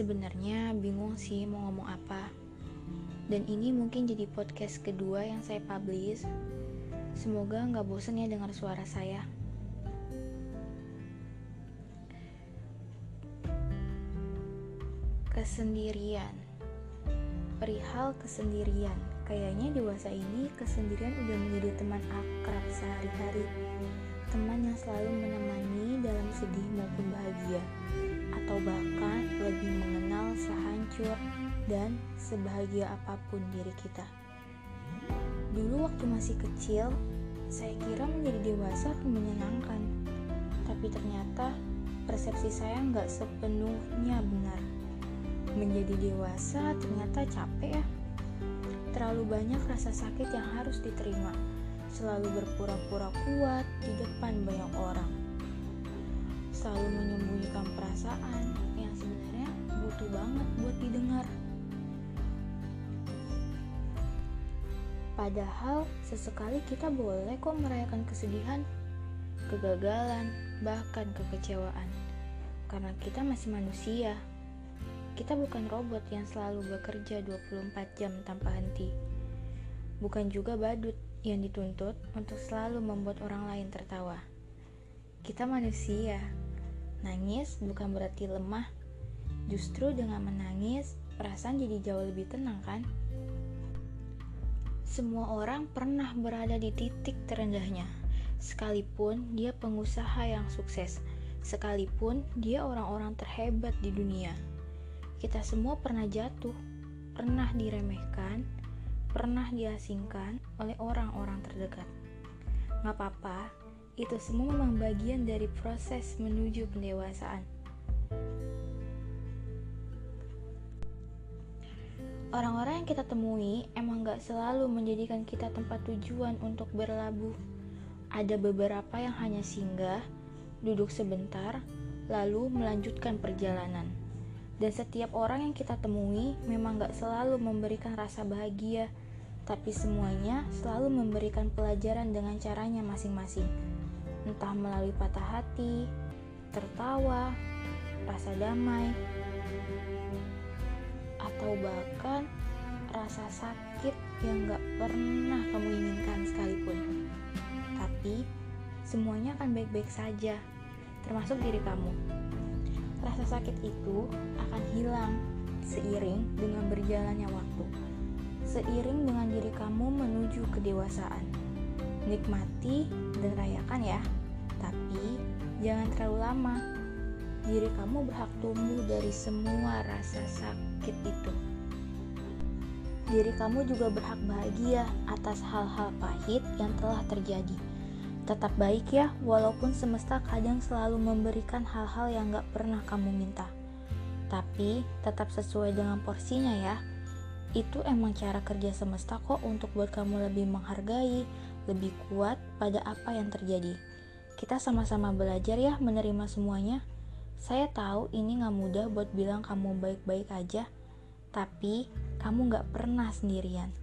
Sebenarnya bingung sih mau ngomong apa. Dan ini mungkin jadi podcast kedua yang saya publish. Semoga nggak bosen ya dengar suara saya. Kesendirian Perihal kesendirian Kayaknya dewasa ini kesendirian udah menjadi teman akrab sehari-hari. Teman yang selalu menemani dalam sedih maupun bahagia. Atau bahkan lebih mengenal sehancur dan sebahagia apa pun diri kita. Dulu waktu masih kecil, saya kira menjadi dewasa menyenangkan. Tapi ternyata persepsi saya nggak sepenuhnya benar. Menjadi dewasa ternyata capek ya. Terlalu banyak rasa sakit yang harus diterima, selalu berpura-pura kuat di depan banyak orang. Selalu menyembunyikan perasaan yang sebenarnya butuh banget buat didengar. Padahal sesekali kita boleh kok merayakan kesedihan, kegagalan, bahkan kekecewaan. Karena kita masih manusia. Kita bukan robot yang selalu bekerja 24 jam tanpa henti. Bukan juga badut yang dituntut untuk selalu membuat orang lain tertawa. Kita manusia. Nangis bukan berarti lemah. Justru dengan menangis, perasaan jadi jauh lebih tenang kan? Semua orang pernah berada di titik terendahnya, sekalipun dia pengusaha yang sukses, sekalipun dia orang-orang terhebat di dunia. Kita semua pernah jatuh, pernah diremehkan, pernah diasingkan oleh orang-orang terdekat. Gak apa-apa, itu semua memang bagian dari proses menuju pendewasaan. Orang-orang yang kita temui emang gak selalu menjadikan kita tempat tujuan untuk berlabuh. Ada beberapa yang hanya singgah, duduk sebentar, lalu melanjutkan perjalanan. Dan setiap orang yang kita temui memang gak selalu memberikan rasa bahagia, tapi semuanya selalu memberikan pelajaran dengan caranya masing-masing. Entah melalui patah hati, tertawa, rasa damai, atau bahkan rasa sakit yang gak pernah kamu inginkan sekalipun. Tapi semuanya akan baik-baik saja, termasuk diri kamu. Rasa sakit itu akan hilang seiring dengan berjalannya waktu. Seiring dengan diri kamu menuju kedewasaan. Nikmati dan rayakan ya. Tapi jangan terlalu lama. Diri kamu berhak tumbuh dari semua rasa sakit itu. Diri kamu juga berhak bahagia atas hal-hal pahit yang telah terjadi Tetap baik ya, walaupun semesta kadang selalu memberikan hal-hal yang gak pernah kamu minta. Tapi tetap sesuai dengan porsinya ya. Itu emang cara kerja semesta kok untuk buat kamu lebih menghargai, lebih kuat pada apa yang terjadi. Kita sama-sama belajar ya menerima semuanya. Saya tahu ini gak mudah buat bilang kamu baik-baik aja, tapi kamu gak pernah sendirian.